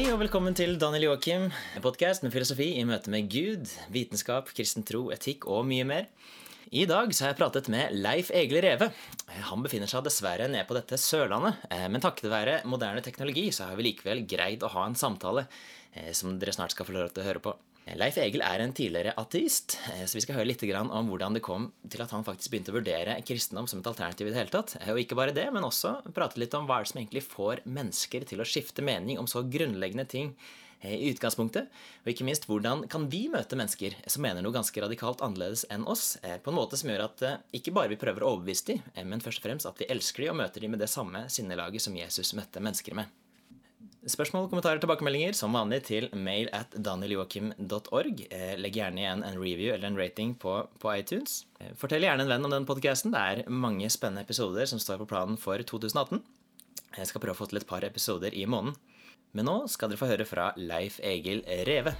Hei og velkommen til Daniel Joakim, en podkast med filosofi i møte med Gud, vitenskap, kristen tro, etikk og mye mer. I dag så har jeg pratet med Leif Egil Reve. Han befinner seg dessverre nede på dette Sørlandet, eh, men takket være moderne teknologi så har vi likevel greid å ha en samtale eh, som dere snart skal få lov til å høre på. Leif Egil er en tidligere ateist, eh, så vi skal høre litt om hvordan det kom til at han faktisk begynte å vurdere kristendom som et alternativ i det hele tatt. Og ikke bare det, men også prate litt om hva det som egentlig får mennesker til å skifte mening om så grunnleggende ting eh, i utgangspunktet. Og ikke minst hvordan kan vi møte mennesker som mener noe ganske radikalt annerledes enn oss, eh, på en måte som gjør at ikke bare vi prøver å overbevise dem, men først og fremst at vi elsker dem og møter dem med det samme sinnelaget som Jesus møtte mennesker med. Spørsmål, kommentarer, tilbakemeldinger som vanlig til mail at danieljoakim.org. Eh, legg gjerne igjen en review eller en rating på, på iTunes. Eh, fortell gjerne en venn om den podkasten. Det er mange spennende episoder som står på planen for 2018. Jeg skal prøve å få til et par episoder i måneden. Men nå skal dere få høre fra Leif Egil Reve.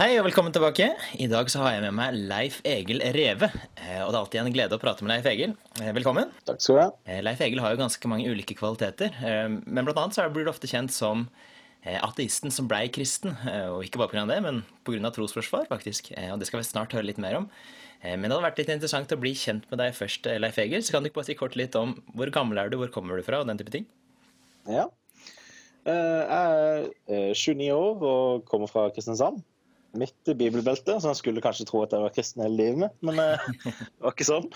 Hei og velkommen tilbake. I dag så har jeg med meg Leif Egil Reve. Eh, og det er alltid en glede å prate med Leif Egil. Eh, velkommen. Takk skal du ha. Eh, Leif Egil har jo ganske mange ulike kvaliteter. Men blant annet så blir du ofte kjent som ateisten som blei kristen. Og ikke bare pga. det, men pga. trosforsvar, faktisk. Og det skal vi snart høre litt mer om. Men det hadde vært litt interessant å bli kjent med deg først, Leif Egil. Så kan du ikke bare si kort litt om hvor gammel er du, hvor kommer du fra, og den type ting? Ja. Jeg er 29 år og kommer fra Kristiansand midt i bibelbeltet, så han skulle kanskje tro at jeg var kristen hele livet mitt, men eh, det var ikke sånn.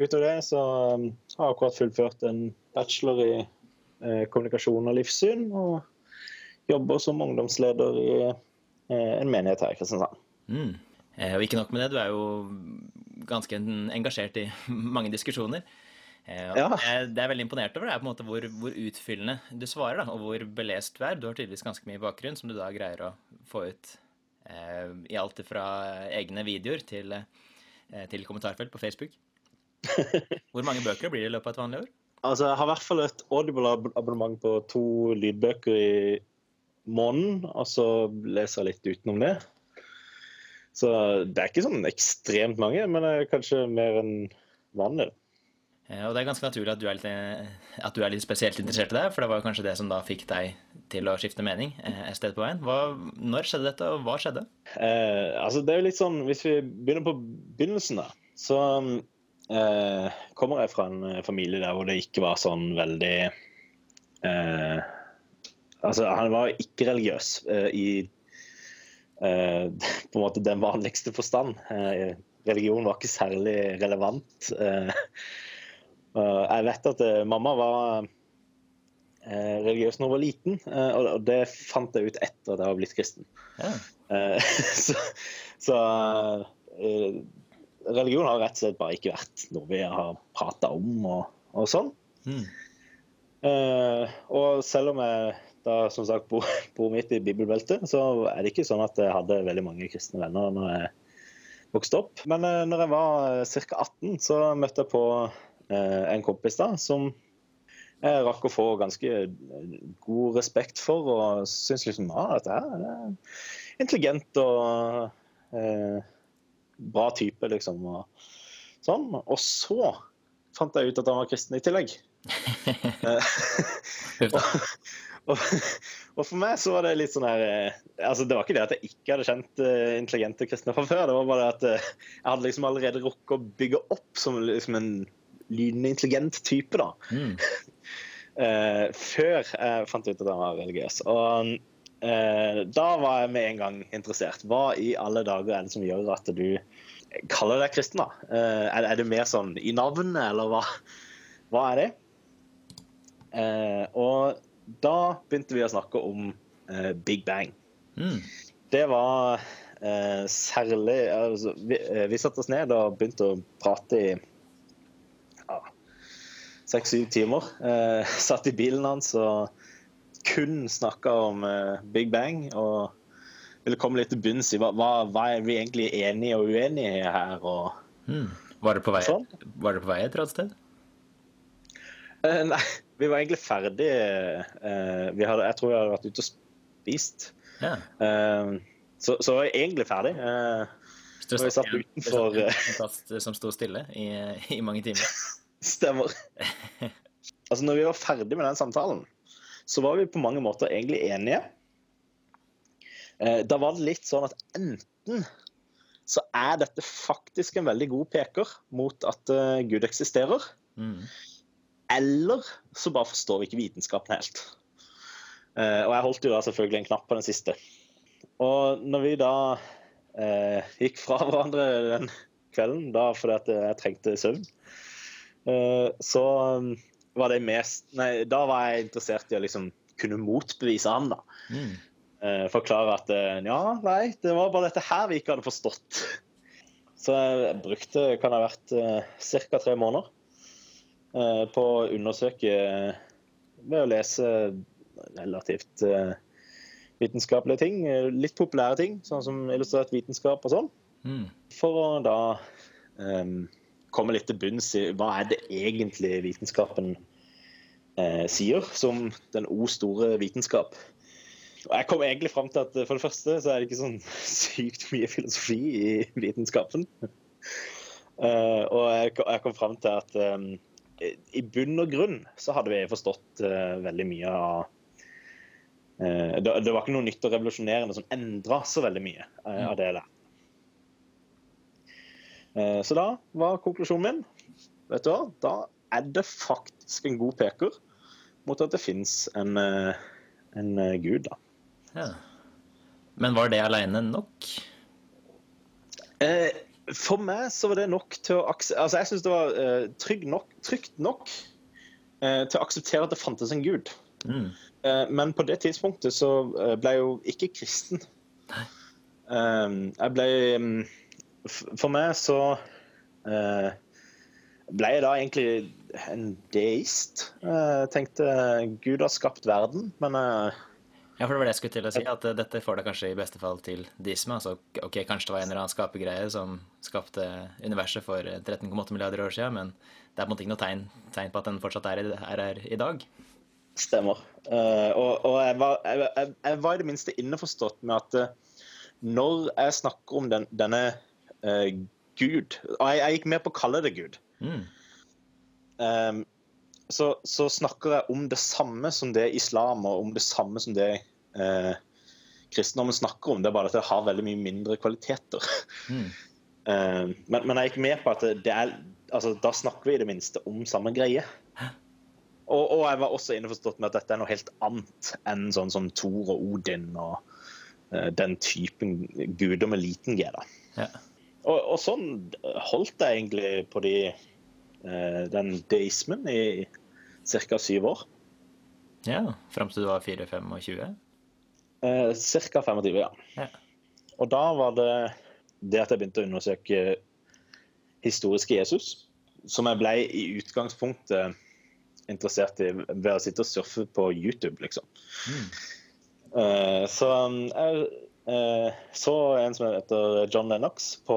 Utover det så um, har jeg akkurat fullført en bachelor i eh, kommunikasjon og livssyn, og jobber som ungdomsleder i eh, en menighet her i Kristiansand. Mm. Og ikke nok med det, du er jo ganske engasjert i mange diskusjoner. Ja. Det er veldig imponert over det, på en måte hvor, hvor utfyllende du svarer, da, og hvor belest du er. Du har tydeligvis ganske mye bakgrunn som du da greier å få ut I alt fra egne videoer til, eh, til kommentarfelt på Facebook. Hvor mange bøker blir det i løpet av et vanlig år? Altså, Jeg har i hvert fall et Audible-abonnement på to lydbøker i måneden, og så leser jeg litt utenom det. Så det er ikke sånn ekstremt mange, men det er kanskje mer enn vanlig. Eh, og det er ganske naturlig at du er litt, eh, at du er litt spesielt interessert i det, for det var kanskje det som da fikk deg til å skifte mening eh, et sted på veien. Hva, når skjedde dette, og hva skjedde? Eh, altså det er jo litt sånn, Hvis vi begynner på begynnelsen, da, så eh, kommer jeg fra en familie der hvor det ikke var sånn veldig eh, Altså, han var ikke religiøs i på en måte den vanligste forstand. religion var ikke særlig relevant. Jeg vet at eh, mamma var eh, religiøs da hun var liten, eh, og det fant jeg ut etter at jeg var blitt kristen. Ja. Så, så religion har rett og slett bare ikke vært noe vi har prata om og, og sånn. Mm. og selv om jeg da som sagt bor, bor midt i bibelbeltet, så er det ikke sånn at jeg hadde veldig mange kristne venner når jeg vokste opp. Men når jeg var ca. 18, så møtte jeg på Eh, en kompis da, som jeg rakk å få ganske god respekt for, og syns liksom ah, dette er intelligent og eh, bra type, liksom. Og, sånn. og så fant jeg ut at han var kristen i tillegg. og, og, og, for meg så var det litt sånn her eh, altså Det var ikke det at jeg ikke hadde kjent intelligente kristne fra før. Det var bare at uh, jeg hadde liksom allerede rukket å bygge opp som liksom en lynende intelligent type, da. Mm. uh, før jeg fant ut at han var religiøs. Og uh, da var jeg med en gang interessert. Hva i alle dager er det som gjør at du kaller deg kristen, da? Uh, er, er, det mer sånn i navnet, eller hva, hva er det? og da begynte vi å snakke om Big Bang. Mm. Det var særlig altså, vi, vi satte oss ned og begynte å prate i seks-syv timer. Eh, satt i bilen hans og kun snakka om eh, Big Bang. Og ville komme litt til bunns i hva, hva, hva er vi egentlig enige og uenige i her. og Mm. Var det på vei, Sånn. var det på vei et eller annet sted? Eh, nei, vi var egentlig ferdige. eh, vi hadde, jeg tror vi hadde vært ute og spist. Ja. Eh, så, så var jeg egentlig ferdig. Eh, Og vi satt en- utenfor, en plass som sto stille i, i mange timer. stemmer. altså, når vi var ferdig med den samtalen, så var vi på mange måter egentlig enige. Eh, da var det litt sånn at enten så er dette faktisk en veldig god peker mot at eh, Gud eksisterer, Mm. eller så bare forstår vi ikke vitenskapen helt. Eh, og jeg holdt jo da selvfølgelig en knapp på den siste. Og når vi da eh, gikk fra hverandre den kvelden, da fordi at jeg trengte søvn, så um, var det mest Nei, da var jeg interessert i å liksom kunne motbevise han, da. Mm. Eh, forklare at eh, ja, nei, det var bare dette her vi ikke hadde forstått. Så jeg brukte, kan ha vært ca. tre måneder eh, på å undersøke eh, ved å lese relativt eh, vitenskapelige ting. eh, Litt populære ting, sånn som illustrert vitenskap og sånn. Mm. For å da eh, komme litt til bunns i hva er det egentlig vitenskapen eh, sier, som den O store vitenskap. Og jeg kom egentlig fram til at eh, for det første så er det ikke sånn sykt mye filosofi i vitenskapen. Uh, og jeg kom, jeg kom fram til at um, i bunn og grunn så hadde vi forstått uh, veldig mye av uh, det, det var ikke noe nytt og revolusjonerende som endra så veldig mye av det der. Eh, så da var konklusjonen min Vet du hva? Da er det faktisk en god peker mot at det fins en, eh, en eh, gud, da. Ja. Men var det aleine nok? For meg så var det nok til å akse... Altså, jeg syns det var trygg nok, trygt nok til å akseptere at det fantes en gud. Mm. Men på det tidspunktet så ble jeg jo ikke kristen. Nei. jeg ble mm, For meg så eh, ble jeg da egentlig en deist. Jeg tenkte Gud har skapt verden, men eh, Ja, for det var det jeg skulle til å si, at eh, dette får deg kanskje i beste fall til deisme. Altså, ok, kanskje det var en eller annen skapergreie som skapte universet for eh, 13,8 milliarder år siden, men det er på en måte ikke noe tegn, tegn på at den fortsatt er, er her i dag. Stemmer. Uh, og og jeg, var, jeg, jeg, jeg var i det minste innforstått med at uh, når jeg snakker om den, denne eh, Gud Og jeg, jeg gikk med på å kalle det Gud. Mm. Um, så, så snakker jeg om det samme som det islam og om det samme som det uh, kristendommen snakker om. Det er bare at det har veldig mye mindre kvaliteter. Mm. Eh, men, men jeg gikk med på at det er altså, Da snakker vi i det minste om samme greie. Og, og jeg var også innforstått med at dette er noe helt annet enn sånn som Thor og Odin og uh, den typen guder med liten g. da. Ja. Og, og sånn holdt jeg egentlig på de, eh, den deismen i ca. syv år. ja Fram til du var 4-25? Eh, ca. 25, ja. Ja. Og da var det det at jeg begynte å undersøke historiske Jesus, som jeg ble i utgangspunktet interessert i ved å sitte og surfe på YouTube, liksom. Mm. Eh, så jeg eh, så en som heter John Lennox på,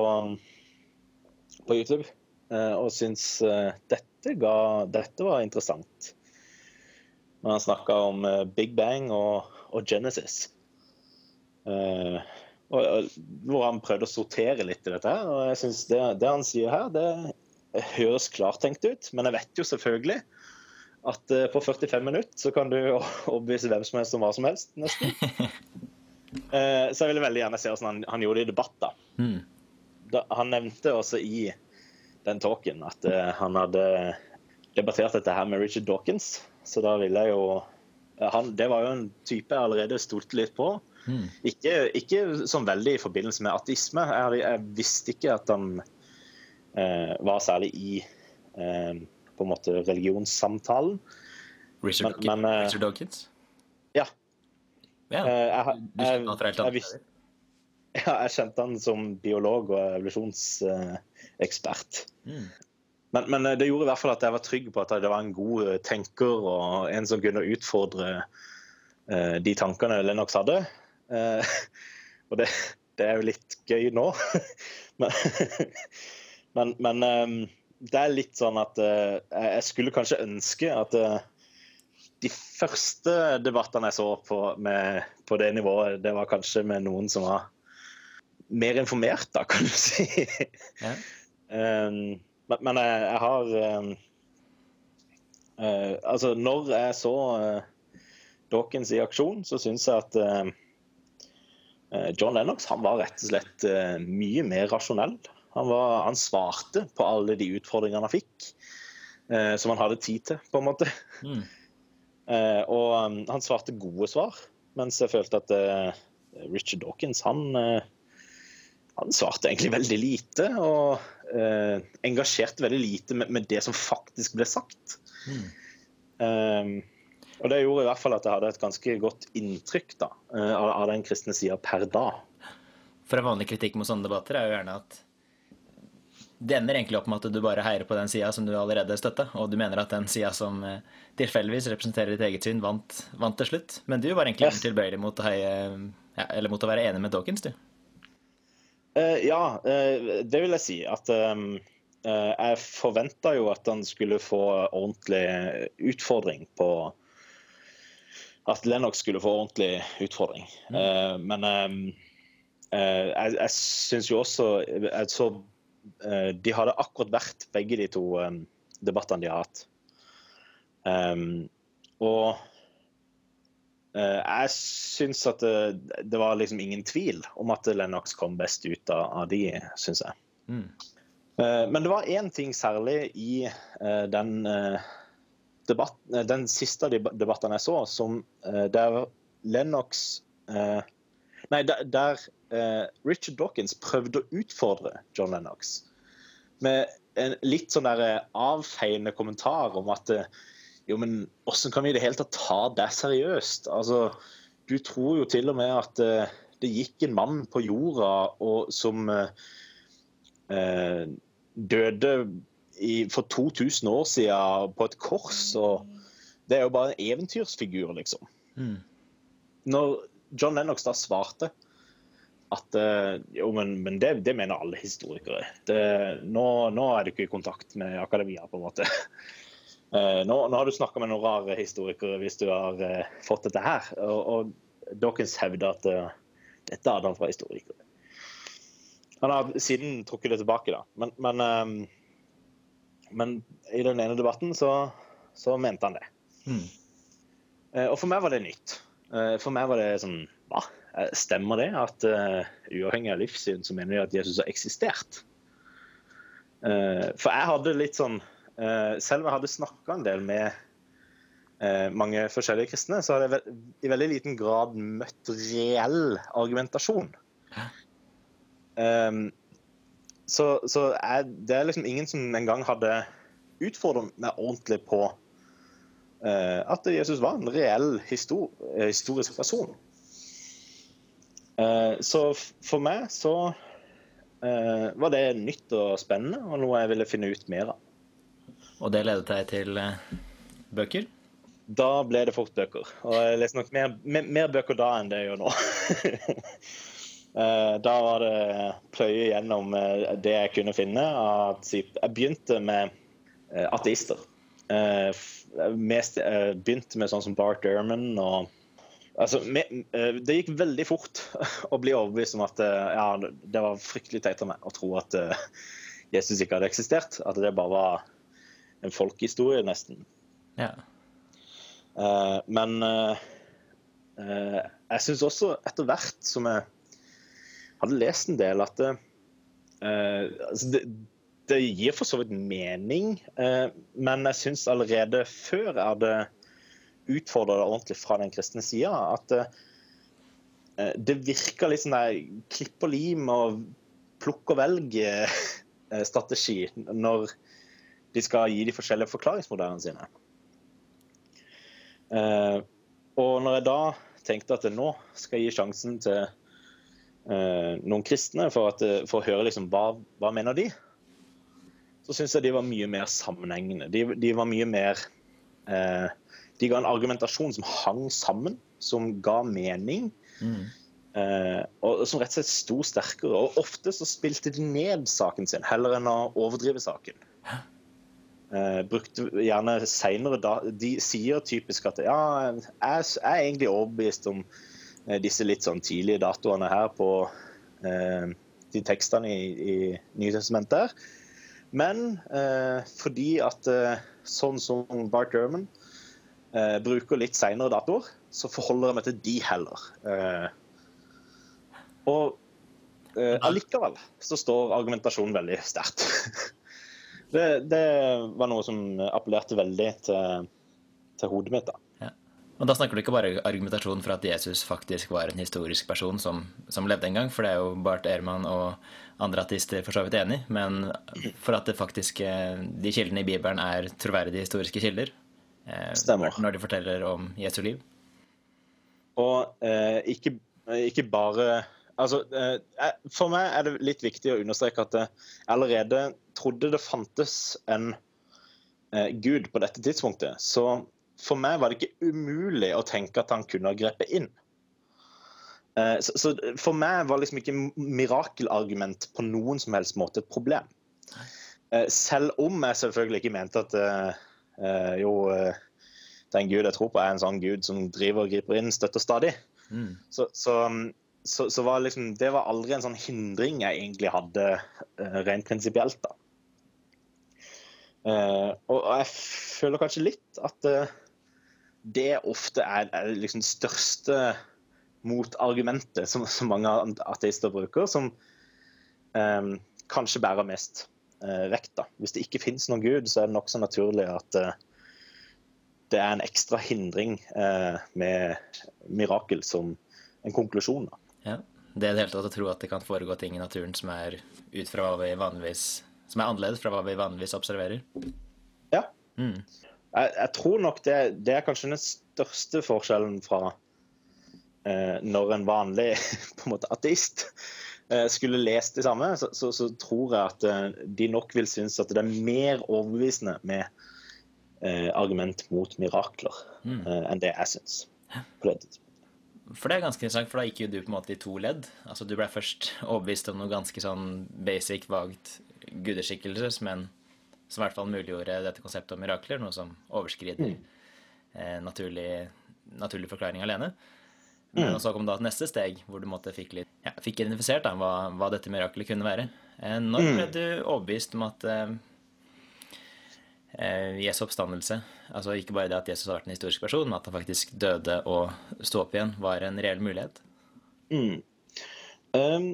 på YouTube, eh, og syns eh, dette, ga, dette var interessant. Når han snakka om eh, Big Bang og, og Genesis. Eh, og, og, hvor han prøvde å sortere litt i dette. her, og jeg synes det, det han sier her, det høres klartenkt ut. Men jeg vet jo selvfølgelig at eh, på 45 minutter så kan du overbevise hvem som helst om hva som helst, nesten. Eh, så jeg ville veldig gjerne se hvordan han, han gjorde det i debatt. da. Mm. da. Han nevnte også i den talken at uh, han hadde debattert dette her med Richard Dawkins. Så da ville jeg jo eh, han, Det var jo en type jeg allerede stolte litt på. Mm. Ikke, ikke sånn veldig i forbindelse med ateisme. Jeg, jeg visste ikke at han uh, var særlig i på en måte religionssamtalen. Richard, Men- men, Richard Dawkins? Ja. Eh, jeg, Du kjenner han fra helt jeg, jeg, andre steder? Ja, jeg kjente han som biolog og evolusjonsekspert. Mm. Men, men, det gjorde i hvert fall at jeg var trygg på at det var en god tenker og en som kunne utfordre uh, de tankene Lennox hadde. Uh, og det, det, er jo litt gøy nå. men, men, men um, det er litt sånn at uh, jeg skulle kanskje ønske at de første debattene jeg så på, med, på det nivået, det var kanskje med noen som var mer informert, da, kan du si. Ja. um, men, jeg, jeg, har um, uh, Altså, når jeg så uh, Dawkins i aksjon, så syns jeg at uh, John Lennox han var rett og slett mye mer rasjonell. Han, var, han, svarte på alle de utfordringene han fikk, som han hadde tid til, på en måte. Mm. Og um, han svarte gode svar, mens jeg følte at Richard Dawkins han han svarte egentlig veldig lite, og eh, engasjerte veldig lite med, med, det som faktisk ble sagt. Mm. Um, og det gjorde i hvert fall at jeg hadde et ganske godt inntrykk da, eh, av, av den kristne sida per dag. For en vanlig kritikk mot sånne debatter er jo gjerne at det ender egentlig opp med at du bare heier på den sida som du allerede støtta, og du mener at den sida som eh, tilfeldigvis representerer ditt eget syn, vant, vant, til slutt. Men du var egentlig yes. tilbøyelig mot å heie, ja, eller mot å være enig med Dawkins, du? Uh, ja, uh, det vil jeg si. At um, uh, jeg forventa jo at han skulle få ordentlig utfordring på At Lennox skulle få ordentlig utfordring. Mm. men um, jeg, jeg syns jo også jeg så, De hadde akkurat vært, begge de to um, debattene de har hatt. og uh, jeg syns at det, det, var liksom ingen tvil om at Lennox kom best ut av, av de, syns jeg. Mm. Uh, men det var én ting særlig i uh, den, debatt, den siste debatten jeg så, som der Lennox Nei, der, der Richard Dawkins prøvde å utfordre John Lennox med en litt sånn der avfeiende kommentar om at jo, men åssen kan vi i det hele tatt ta det seriøst? Altså, du tror jo til og med at uh, det gikk en mann på jorda og, som uh, døde i, for 2000 år siden på et kors. og Det er jo bare en eventyrsfigur, liksom. Mm. Når John Lennox da svarte at uh, jo, men, men det, det, mener alle historikere. Det, nå, nå, er du ikke i kontakt med akademia, på en måte. Eh, nå, nå, har du snakka med noen rare historikere hvis du har uh, fått dette her. Og, og Dawkins hevder at dette hadde han fra historikere. Han har siden trukket det tilbake, da. Men, men, men i den ene debatten så, så mente han det. Mm. og for meg var det nytt. For meg var det sånn Hva? Stemmer det at uavhengig av livssyn så mener de at Jesus har eksistert? for jeg hadde litt sånn uh, selv om jeg hadde snakka en del med eh, mange forskjellige kristne, så hadde jeg i veldig liten grad møtt reell argumentasjon. Um, så, så jeg, det er liksom ingen som engang hadde utfordret meg ordentlig på uh, at Jesus var en reell histor historisk person. Uh, så for meg så var det nytt og spennende, og noe jeg ville finne ut mer av. Og det ledet deg til eh, bøker? Da ble det fort bøker. Og jeg leste nok mer, mer, mer bøker da enn det jeg gjør nå. Eh, da var det pløye gjennom eh, det jeg kunne finne. Jeg begynte med ateister. Mest, begynte med sånn som Bart Ehrman og Altså, det gikk veldig fort å bli overbevist om at ja, det var fryktelig teit av meg å tro at Jesus ikke hadde eksistert. At det bare var en folkehistorie, nesten. Ja. Men jeg syns også, etter hvert som jeg hadde lest en del, at det, altså det, det, gir for så vidt mening, men jeg syns allerede før jeg hadde utfordra det ordentlig fra den kristne sida, at det virker litt sånn der klipp og lim og plukk og velg-strategi når de skal gi de forskjellige forklaringsmodellene sine. Eh, og når jeg da tenkte at nå skal jeg gi sjansen til eh, noen kristne for, at, eh, for å høre liksom, hva, hva mener de så syns jeg de var mye mer sammenhengende. De, de var mye mer eh, De ga en argumentasjon som hang sammen, som ga mening. Mm. Eh, og som rett og slett sto sterkere. Og ofte så spilte de ned saken sin, heller enn å overdrive saken. Eh, brukte gjerne senere da De sier typisk at ja, jeg, er egentlig overbevist om eh, disse litt sånn tidlige datoene her på eh, de tekstene i, i Nytestamentet her. Men eh, fordi at eh, sånn som Bart German eh, bruker litt seinere datoer, så forholder jeg meg til de heller. Eh, og eh, allikevel så står argumentasjonen veldig sterkt. det, det, var noe som appellerte veldig til, til hodet mitt. da. Og da snakker du ikke bare argumentasjon for at Jesus faktisk var en historisk person som, som levde en gang, for det er jo Bart Ehrmann og andre ateister for så vidt enig, men for at det faktisk, eh, de kildene i Bibelen er troverdige historiske kilder. Eh, Stemmer. Når de forteller om Jesu liv. Og eh, ikke, ikke, bare Altså, eh, for meg er det litt viktig å understreke at jeg allerede trodde det fantes en eh, Gud på dette tidspunktet. Så for meg var det ikke umulig å tenke at han kunne ha grepet inn. Eh, så, så, for meg var liksom ikke mirakelargument på noen som helst måte et problem. Eh, selv om jeg selvfølgelig ikke mente at uh, jo den gud jeg tror på, er en sånn gud som driver og griper inn støtter stadig. Mm. Så, så, så, var liksom, det var aldri en sånn hindring jeg egentlig hadde uh, rent prinsipielt. da. Uh, og jeg føler kanskje litt at uh, det ofte er, er liksom det største motargumentet som, som, mange ateister bruker, som um, kanskje bærer mest uh, vekt. Da. Hvis det ikke finnes noen gud, så er det nokså naturlig at uh, det er en ekstra hindring uh, med mirakel som en konklusjon. Da. Ja. Det er det hele tatt å tro at det kan foregå ting i naturen som er ut fra hva vi vanligvis som er annerledes fra hva vi vanligvis observerer. Ja. Mm. Jeg, jeg, tror nok det, det, er kanskje den største forskjellen fra eh, når en vanlig på en måte ateist eh, skulle lest det samme, så, så, så, tror jeg at eh, de nok vil synes at det er mer overbevisende med eh, argument mot mirakler mm. Eh, enn det jeg syns. På det For det er ganske interessant, for da gikk jo du på en måte i to ledd. Altså Du ble først overbevist om noe ganske sånn basic, vagt gudeskikkelser, men som i hvert fall muliggjorde dette konseptet om mirakler, noe som overskrider mm. eh, naturlig, naturlig, forklaring alene. Men mm. så kom da et neste steg, hvor du måtte fikk, litt, ja, fikk identifisert da, hva, hva, dette mirakelet kunne være. Eh, når ble mm. du overbevist om at eh, eh, Jesu oppstandelse, altså ikke bare det at Jesus har vært en historisk person, men at han faktisk døde og sto opp igjen, var en reell mulighet? Mm. Um,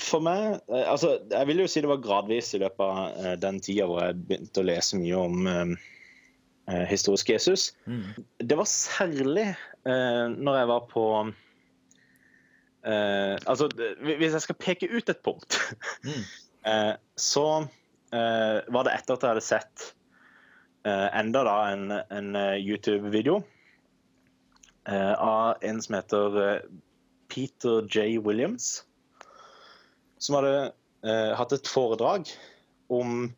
for meg eh, altså, Jeg vil jo si det var gradvis i løpet av den tida hvor jeg begynte å lese mye om eh, eh, historisk Jesus. Mm. Det var særlig eh, når jeg var på eh, Altså, hvis jeg skal peke ut et punkt, mm. så var det etter at jeg hadde sett enda da en, en YouTube-video av en som heter Peter J. Williams som hadde eh, hatt et foredrag om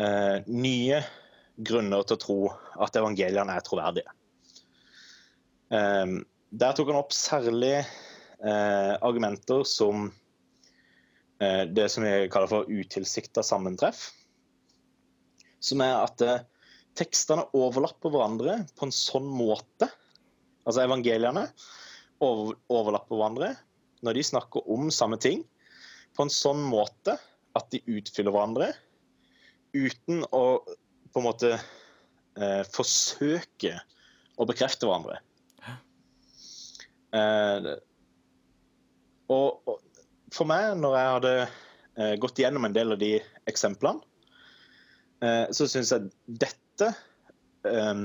eh, nye grunner til å tro at evangeliene er troverdige. Eh, der tok han opp særlig eh, argumenter som eh, det som vi kaller for utilsikta sammentreff. Som er at eh, tekstene overlapper hverandre på en sånn måte, altså evangeliene overlapper hverandre når de snakker om samme ting, på en sånn måte at de utfyller hverandre uten å på en måte eh, forsøke å bekrefte hverandre. Eh, og, og, for meg, når jeg hadde eh, gått gjennom en del av de eksemplene, eh, så syns jeg dette eh,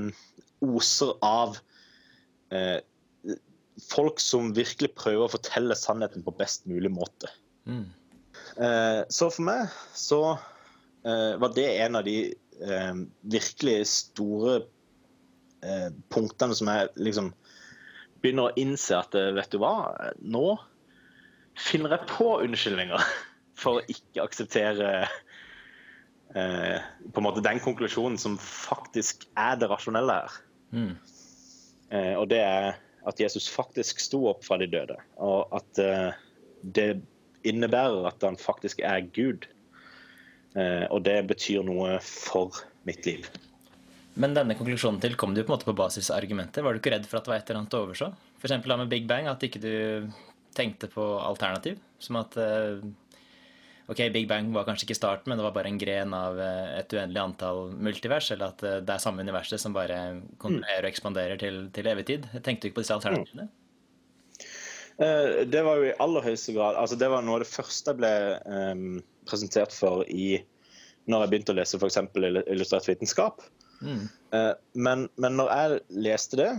oser av eh, folk som virkelig prøver å fortelle sannheten på best mulig måte. Mm. Eh, så for meg så eh, var det en av de eh, virkelig store punktene som jeg liksom begynner å innse at vet du hva, nå finner jeg på unnskyldninger for å ikke akseptere eh, på en måte den konklusjonen som faktisk er det rasjonelle her. Mm. Eh, og det er at Jesus faktisk sto opp fra de døde, og at eh, det innebærer at han faktisk er Gud. Eh, og det betyr noe for mitt liv. Men denne konklusjonen til kom du på en måte på basis av argumenter? Var du ikke redd for at det var et eller annet å overså? F.eks. med Big Bang, at ikke du tenkte på alternativ? Som at eh, Ok, Big Bang var kanskje ikke starten, men det var bare en gren av eh, et uendelig antall multivers, eller at det er samme universet som bare kontrollerer og ekspanderer til, til evig tid. Tenkte du ikke på disse alternativene? Eh, Det var jo i aller høyeste grad altså Det var noe av det første jeg ble em, presentert for i når jeg begynte å lese f.eks. illustrert vitenskap. Mm. Eh, Men, men når jeg leste det,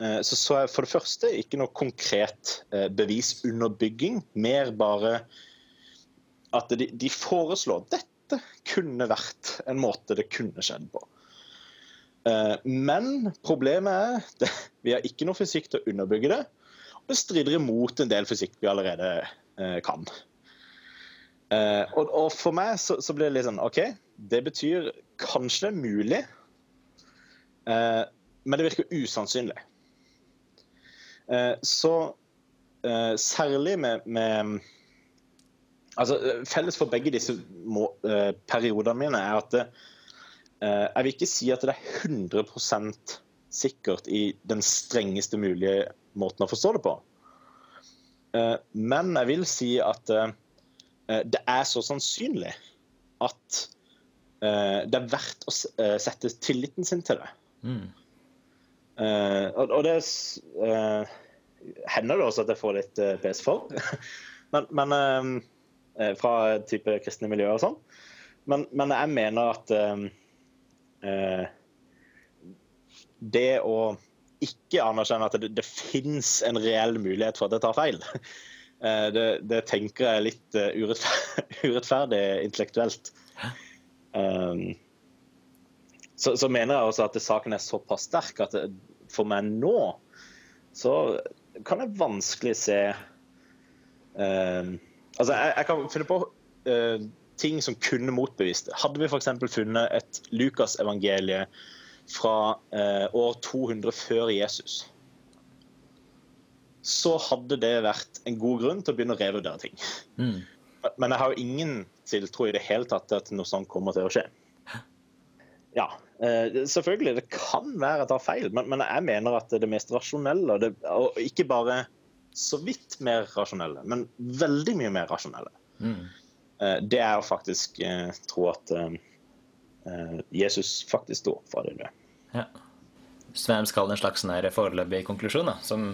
eh, så så jeg for det første ikke noe konkret eh, bevisunderbygging. Mer bare at de, de foreslår dette kunne vært en måte det kunne skjedd på. Men problemet er det, vi har ikke noe fysikk til å underbygge det. Og det strider imot en del fysikk vi allerede kan. Eh, og, og for meg så, så blir det litt sånn OK, det betyr kanskje det er mulig, uh, men det virker usannsynlig. Uh, så særlig med, med Altså, Felles for begge disse må, periodene mine er at det, jeg vil ikke si at det er 100% sikkert i den strengeste mulige måten å forstå det på. Men jeg vil si at det er så sannsynlig at eh, det er verdt å eh, sette tilliten sin til det. Mm. Eh, og, det eh, hender det også at jeg får litt uh, PS for, men, men eh, eh, fra type kristne miljøer og sånn. Men, men jeg mener at eh, eh, det å ikke anerkjenne at det, det fins en reell mulighet for at jeg tar feil, eh, det, det tenker jeg er litt eh, urettferdig, urettferdig intellektuelt. Um, så, så mener jeg også at saken er såpass sterk at det, for meg nå så kan jeg vanskelig se um, Altså, jeg, jeg kan finne på uh, ting som kunne motbevist det. Hadde vi f.eks. funnet et Lukas-evangelie fra uh, år 200 før Jesus, så hadde det vært en god grunn til å begynne å revurdere ting. Mm. Men jeg har jo ingen tiltro i det hele tatt til at noe sånt kommer til å skje. Ja, eh, selvfølgelig, det kan være jeg tar feil, men, men jeg mener at det mest rasjonelle, og ikke bare så vidt mer rasjonelle, men veldig mye mer rasjonelle, Mm. eh, det er å faktisk eh, tro at Jesus faktisk står fra det døde. Ja. Hvem skal en slags sånn foreløpig konklusjon, da, som,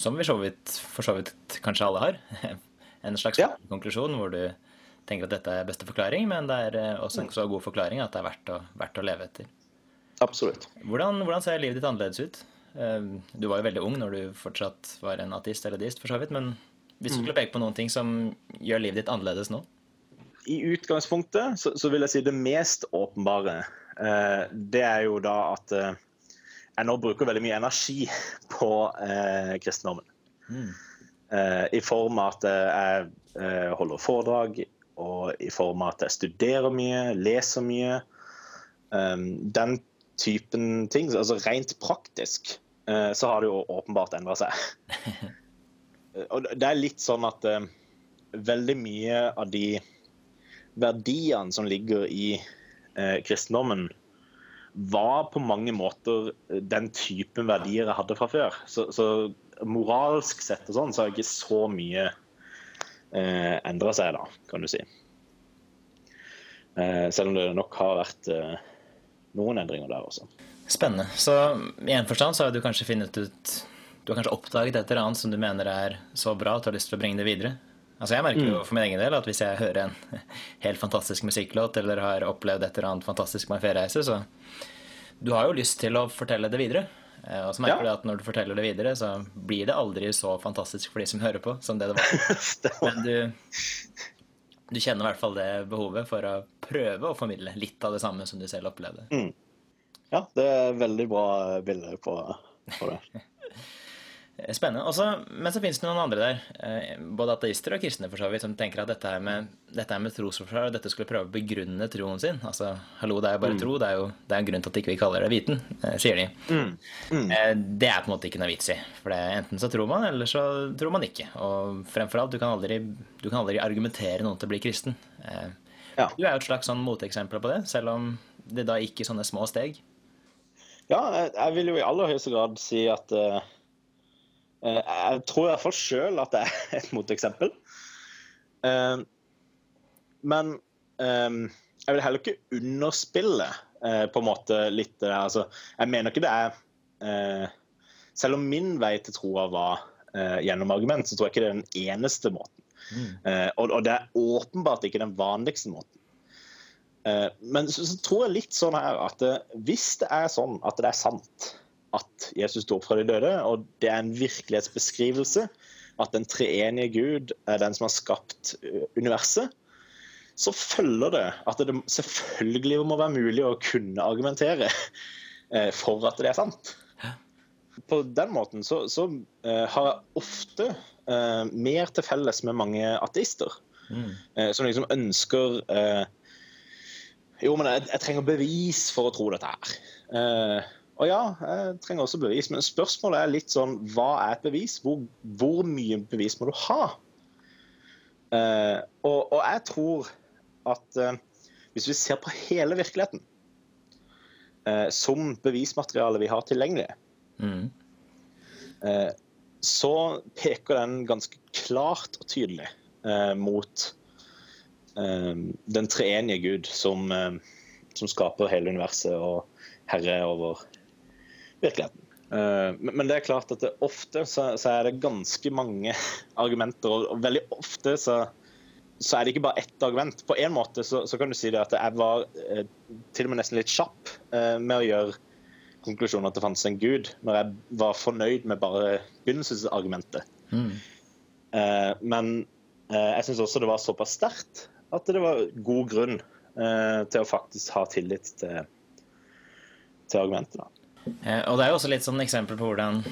som vi så vidt, for så vidt kanskje alle har? En slags Ja. konklusjon hvor du tenker at dette er beste forklaring, men det er eh, også en så god forklaring at det er verdt å, verdt å leve etter. Absolutt. Hvordan, hvordan ser livet ditt annerledes ut? Eh, Du var jo veldig ung når du fortsatt var en ateist eller deist, for så vidt, men hvis du skulle peke på noen ting som gjør livet ditt annerledes nå? I utgangspunktet så, så vil jeg si det mest åpenbare. Eh, det er jo da at jeg nå bruker veldig mye energi på eh, kristendommen. Mm. Eh, I form av at jeg eh, holder foredrag, og i form av at jeg studerer mye, leser mye. Um, den typen ting. Altså rent praktisk eh, så har det jo åpenbart endra seg. Eh, og det er litt sånn at eh, veldig mye av de verdiene som ligger i eh, kristendommen, var på mange måter den typen verdier jeg hadde fra før. Så, så moralsk sett og sånn, så har ikke så mye eh, endra seg, da, kan du si. Eh, selv om det nok har vært eh, noen endringer der også. Spennende. Så i en forstand så har du kanskje funnet ut Du har kanskje oppdaget et eller annet som du mener er så bra at du har lyst til å bringe det videre? Altså Jeg merker jo for min egen del at hvis jeg hører en helt fantastisk musikklåt eller har opplevd et eller annet fantastisk med en feriereise, så Du har jo lyst til å fortelle det videre. Eh, Og så merker Ja. du at når du forteller det videre, så blir det aldri så fantastisk for de som hører på, som det det var. Men du, du kjenner i hvert fall det behovet for å prøve å formidle litt av det samme som du selv opplevde. Ja, det er veldig bra bilde på, på det. Spennende. Også, men så finnes det noen andre der, eh, både ateister og kristne, for så vidt, som tenker at dette her med, dette her med trosforsvar og dette skulle prøve å begrunne troen sin. Altså, hallo, det er jo bare mm. tro. Det er jo det er en grunn til at ikke vi ikke kaller det viten, eh, sier de. Mm. Mm. Det er på en måte ikke noe vits i. For det, enten så tror man, eller så tror man ikke. Og fremfor alt, du kan aldri, du kan aldri argumentere noen til å bli kristen. Ja. Du er jo et slags sånn moteksempel på det, selv om det da gikk i sånne små steg. Ja, jeg vil jo i aller høyeste grad si at uh Eh, jeg tror i hvert fall sjøl at det er et moteksempel. Eh, men eh, jeg vil heller ikke underspille på en måte litt det altså, Jeg mener ikke det er Selv om min vei til troa var gjennom argument, så tror jeg ikke det er den eneste måten. Mm. Og, det er åpenbart ikke den vanligste måten. Men så, tror jeg litt sånn her at hvis det er sånn at det er sant at Jesus sto opp fra de døde, og det er en virkelighetsbeskrivelse. At den treenige Gud er den som har skapt eh, universet. Så følger det at det selvfølgelig må være mulig å kunne argumentere eh, for at det er sant. På den måten så, så uh, har jeg ofte mer til felles med mange ateister. Mm. Som liksom ønsker Jo, men jeg, jeg, trenger bevis for å tro dette her. Og ja, jeg trenger også bevis, men spørsmålet er litt sånn Hva er et bevis? Hvor, hvor mye bevis må du ha? Uh, og, og, jeg tror at uh, hvis vi ser på hele virkeligheten uh, som bevismateriale vi har tilgjengelig, mm. så peker den ganske klart og tydelig mot den treenige Gud som, som skaper hele universet og herre over virkeligheten. Eh, men det er klart at det ofte så, så, er det ganske mange argumenter, og veldig ofte så, så er det ikke bare ett argument. På en måte så, så kan du si det at jeg var eh, til og med nesten litt kjapp eh, med å gjøre konklusjonen at det fantes en gud, når jeg var fornøyd med bare begynnelsesargumentet. Mm. Men jeg syns også det var såpass sterkt at det var god grunn til å faktisk ha tillit til, til argumentet. Eh, og det er jo også litt sånn eksempel på hvordan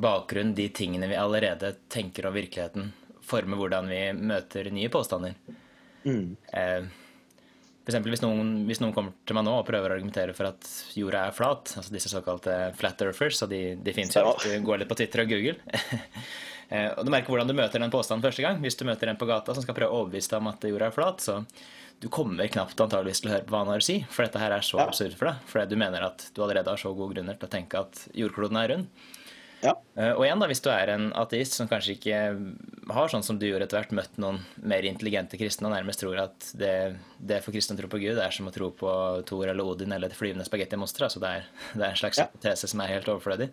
bakgrunn, de tingene vi allerede tenker om virkeligheten, former hvordan vi møter nye påstander. Mm. Eh, for eksempel hvis noen, hvis noen, kommer til meg nå og prøver å argumentere for at jorda er flat, altså disse såkalte flat earthers, og de, de fins jo, du går litt på Twitter og Google. Eh, og du merker hvordan du møter den påstanden første gang. Hvis du møter en på gata som skal prøve å overbevise deg om at jorda er flat, så du kommer knapt antageligvis til å høre på hva han har å si, for dette her er så ja. absurd for deg. Fordi du mener at du allerede har så gode grunner til å tenke at jordkloden er rund. Ja. Uh, og igjen da, hvis du er en ateist som kanskje ikke har sånn som du gjorde etter hvert, møtt noen mer intelligente kristne og nærmest tror at det, det for kristne å tro på Gud er som å tro på Thor eller Odin eller et flyvende spagettimonster. Altså det, er, det er en slags ja. tese som er helt overflødig.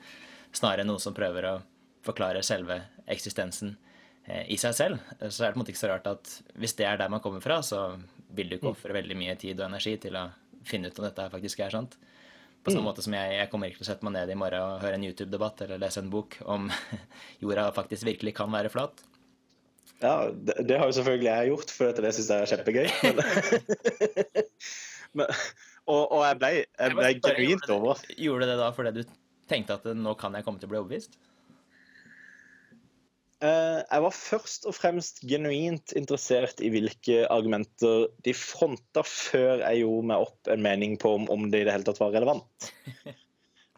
Snarere enn noe som prøver å forklare selve eksistensen eh, i seg selv. Så er det på en måte ikke så rart at hvis det er der man kommer fra, så vil du ikke mm. ofre veldig mye tid og energi til å finne ut om dette faktisk er sant. På samme mm. måte som jeg, jeg kommer ikke til å sette meg ned i morgen og høre en YouTube-debatt eller lese en bok om jorda faktisk virkelig kan være flat. Ja, det, det har jo selvfølgelig jeg gjort, for det syns jeg er kjempegøy. Men, men, og, og, jeg ble, jeg ble genuint over. Gjorde du det da fordi du tenkte at nå kan jeg komme til å bli overbevist? Eh, jeg var først og fremst genuint interessert i hvilke argumenter de fronta, før jeg gjorde meg opp en mening på om, om det i det hele tatt var relevant.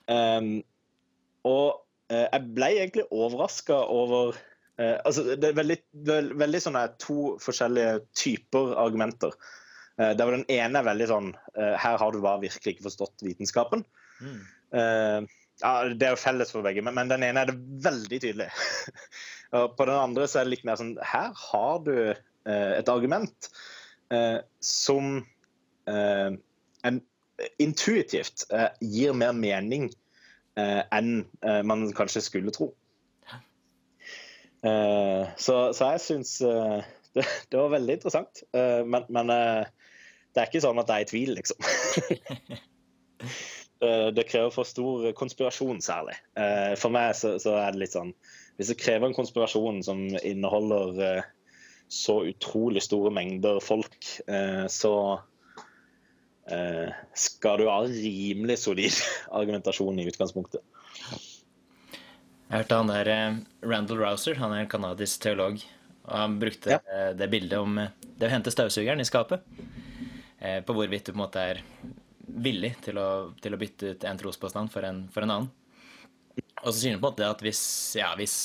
Um, og uh, jeg ble egentlig overraska over uh, altså Det er veldig, veldig sånne to forskjellige typer argumenter. Uh, der den ene er veldig sånn Her har du bare virkelig ikke forstått vitenskapen. Mm. ja, Det er jo felles for begge, men, men den ene er det veldig tydelig. På den andre så er det litt mer sånn Her har du eh, et argument eh, som eh, en, intuitivt gir mer mening enn man kanskje skulle tro. Så, så, jeg syns det, det, var veldig interessant. men, men det er ikke sånn at jeg er i tvil, liksom. det krever for stor konspirasjon, særlig. For meg så, så er det litt sånn hvis det krever en konspirasjon som inneholder eh, så utrolig store mengder folk, eh, så eh, skal du ha rimelig solid argumentasjon i utgangspunktet. Jeg hørte han der Randall Rouser, han er en canadisk teolog. Og han brukte Ja. det bildet om det å hente støvsugeren i skapet. På hvorvidt du på en måte er villig til å, til å bytte ut en trospåstand for en, for en annen. Og så sier han på en måte at hvis, ja, hvis,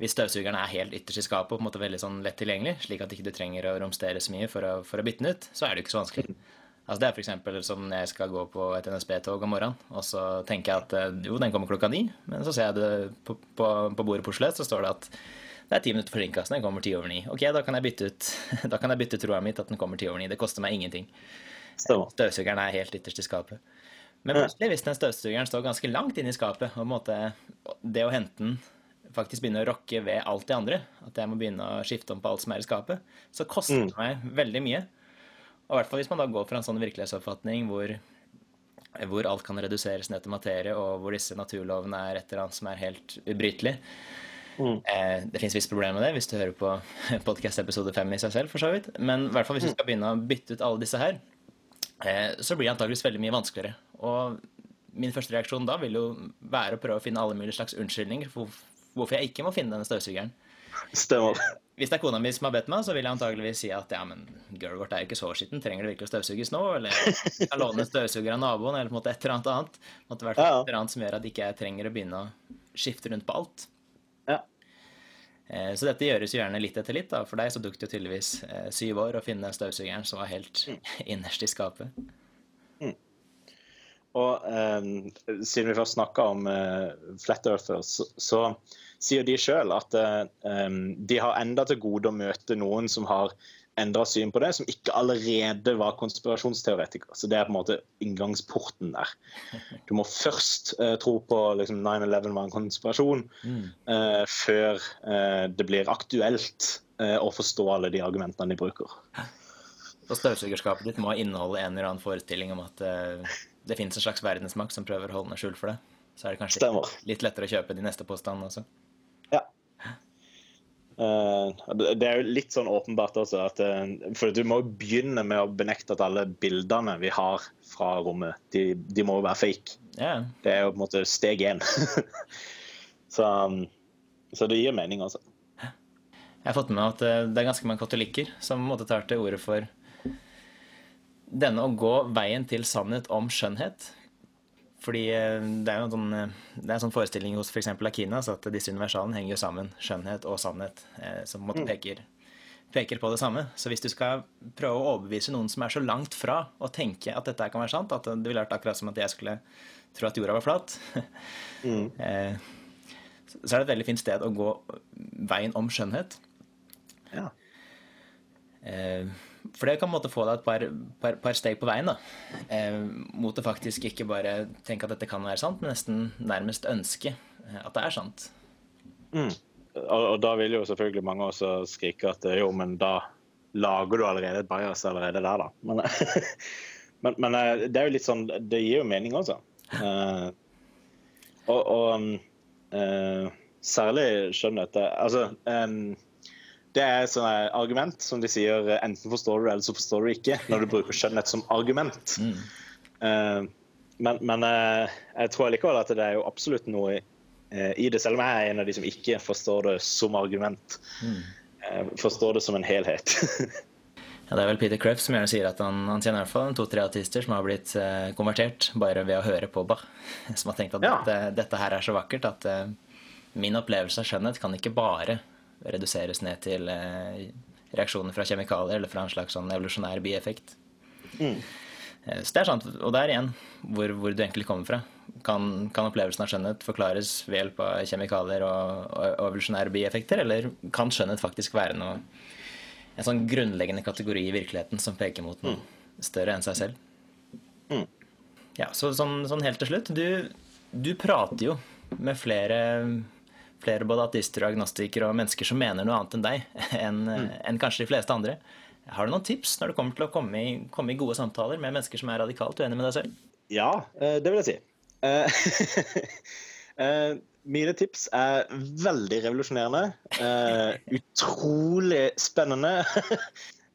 hvis støvsugeren er helt ytterst i skapet og på en måte veldig sånn lett tilgjengelig, slik at ikke du trenger å romstere så mye for å, for å bytte den ut, så er det jo ikke så vanskelig. Altså Det er f.eks. som når jeg skal gå på et NSB-tog om morgenen, og så tenker jeg at eh, jo, den kommer klokka ni, men så ser jeg det på, på, på bordet Oslo så står det at det er ti minutter forsinka, så den kommer ti over ni. Ok, da kan jeg bytte ut Da kan jeg bytte ut mi mitt at den kommer ti over ni. Det koster meg ingenting. Støvsugeren er helt ytterst i skapet. Men plutselig, hvis den støvsugeren står ganske langt inne i skapet, og på en måte det å hente den faktisk begynner å rokke ved alt det andre, at jeg må begynne å skifte om på alt som er i skapet, så koster det meg veldig mye. Og i hvert fall hvis man da går fra en sånn virkelighetsoppfatning hvor, hvor alt kan reduseres ned til materie, og hvor disse naturlovene er et eller annet som er helt ubrytelig. Eh, det fins visst problemer med det hvis du hører på podcast episode 5 i seg selv, for så vidt. Men i hvert fall hvis du skal begynne å bytte ut alle disse her, eh, så blir det antageligvis veldig mye vanskeligere. Og min første reaksjon da vil jo være å prøve å finne alle mulige slags unnskyldninger for hvorfor jeg ikke må finne denne støvsugeren. Stemmer. Hvis det er kona mi som har bedt meg, så vil jeg antageligvis si at ja, men girl vårt er jo ikke så skitten, trenger det virkelig å støvsuges nå? Eller jeg kan låne støvsuger av naboen, eller på en måte et eller annet annet. Måtte ja. et eller annet som gjør at ikke jeg trenger å begynne å skifte rundt på alt. Ja. Eh, Så dette gjøres gjerne litt etter litt. da. For deg så tok det tydeligvis eh, syv år å finne støvsugeren som var helt Mm. innerst i skapet. Og um, siden vi først snakka om uh, Flat Earthers, så, så sier de sjøl at eh, de har enda til gode å møte noen som har endra syn på det, som ikke allerede var konspirasjonsteoretiker. Så det er på en måte inngangsporten der. Du må først uh, tro på liksom, 9-11 var en konspirasjon, eh, før eh, det blir aktuelt å forstå alle de argumentene de bruker. Og støvsugerskapet ditt må inneholde en eller annen forestilling om at det finnes en slags verdensmakt som prøver å holde noe skjult for det, Så er det kanskje Stemmer. litt lettere å kjøpe de neste påstandene også. Ja. Uh, det er jo litt sånn åpenbart også at uh, For du må jo begynne med å benekte at alle bildene vi har fra rommet, de, de må jo være fake. Ja, Det er jo på en måte steg én. så, um, så det gir mening, altså. Jeg har fått med meg at eh, det er ganske mange katolikker som måte tar til orde for denne å gå veien til sannhet om skjønnhet. Fordi eh, det er jo en sånn, eh, det er en sånn forestilling hos f.eks. Akinas at disse universalene henger jo sammen, skjønnhet og sannhet, eh, som på en måte peker, peker på det samme. Så hvis du skal prøve å overbevise noen som er så langt fra å tenke at dette kan være sant, at det ville vært akkurat som at jeg skulle tro at jorda var flat, mm. så er det et veldig fint sted å gå veien om skjønnhet. Ja. Eh, For det kan måtte få deg et par, par, par steg på veien da. Eh, mot å faktisk ikke bare tenke at dette kan være sant, men nesten nærmest ønske eh, at det er sant. Mm. Og, og da vil jo selvfølgelig mange også skrike at eh, jo, men da lager du allerede et bajas allerede der, da. Men, men, men eh, det er jo litt sånn Det gir jo mening også. Eh, og og eh, særlig skjønnhet det- Altså det er et sånt argument som de sier eh, enten forstår du det, eller så forstår du ikke, når du bruker skjønnhet som argument. Eh, men men uh, jeg tror likevel at det er jo absolutt noe eh, i det, selv om jeg er en av de som ikke forstår det som argument. Eh, forstår det som en helhet. Ja, det er vel Peter Kreff som gjerne sier at han, han kjenner i hvert fall to-tre artister som har blitt konvertert bare ved å høre på Bach. Som har tenkt at Ja. dette, dette her er så vakkert at min opplevelse av skjønnhet kan ikke bare reduseres ned til eh, reaksjoner fra kjemikalier eller fra en slags sånn evolusjonær bieffekt. Mm. Så det er sant. Og der igjen, hvor, hvor du egentlig kommer fra. Kan, kan opplevelsen av skjønnhet forklares ved hjelp av kjemikalier og, og, og evolusjonære bieffekter, eller kan skjønnhet faktisk være noe en sånn grunnleggende kategori i virkeligheten som peker mot noe større enn seg selv? Mm. Ja, så sånn, sånn helt til slutt. Du, du prater jo med flere, flere både ateister og agnostikere og mennesker som mener noe annet enn deg, enn enn kanskje de fleste andre. Har du noen tips når det kommer til å komme i, komme i gode samtaler med mennesker som er radikalt uenige med deg selv? ja, eh, det vil jeg si. Eh, eh, mine tips er veldig revolusjonerende. utrolig spennende.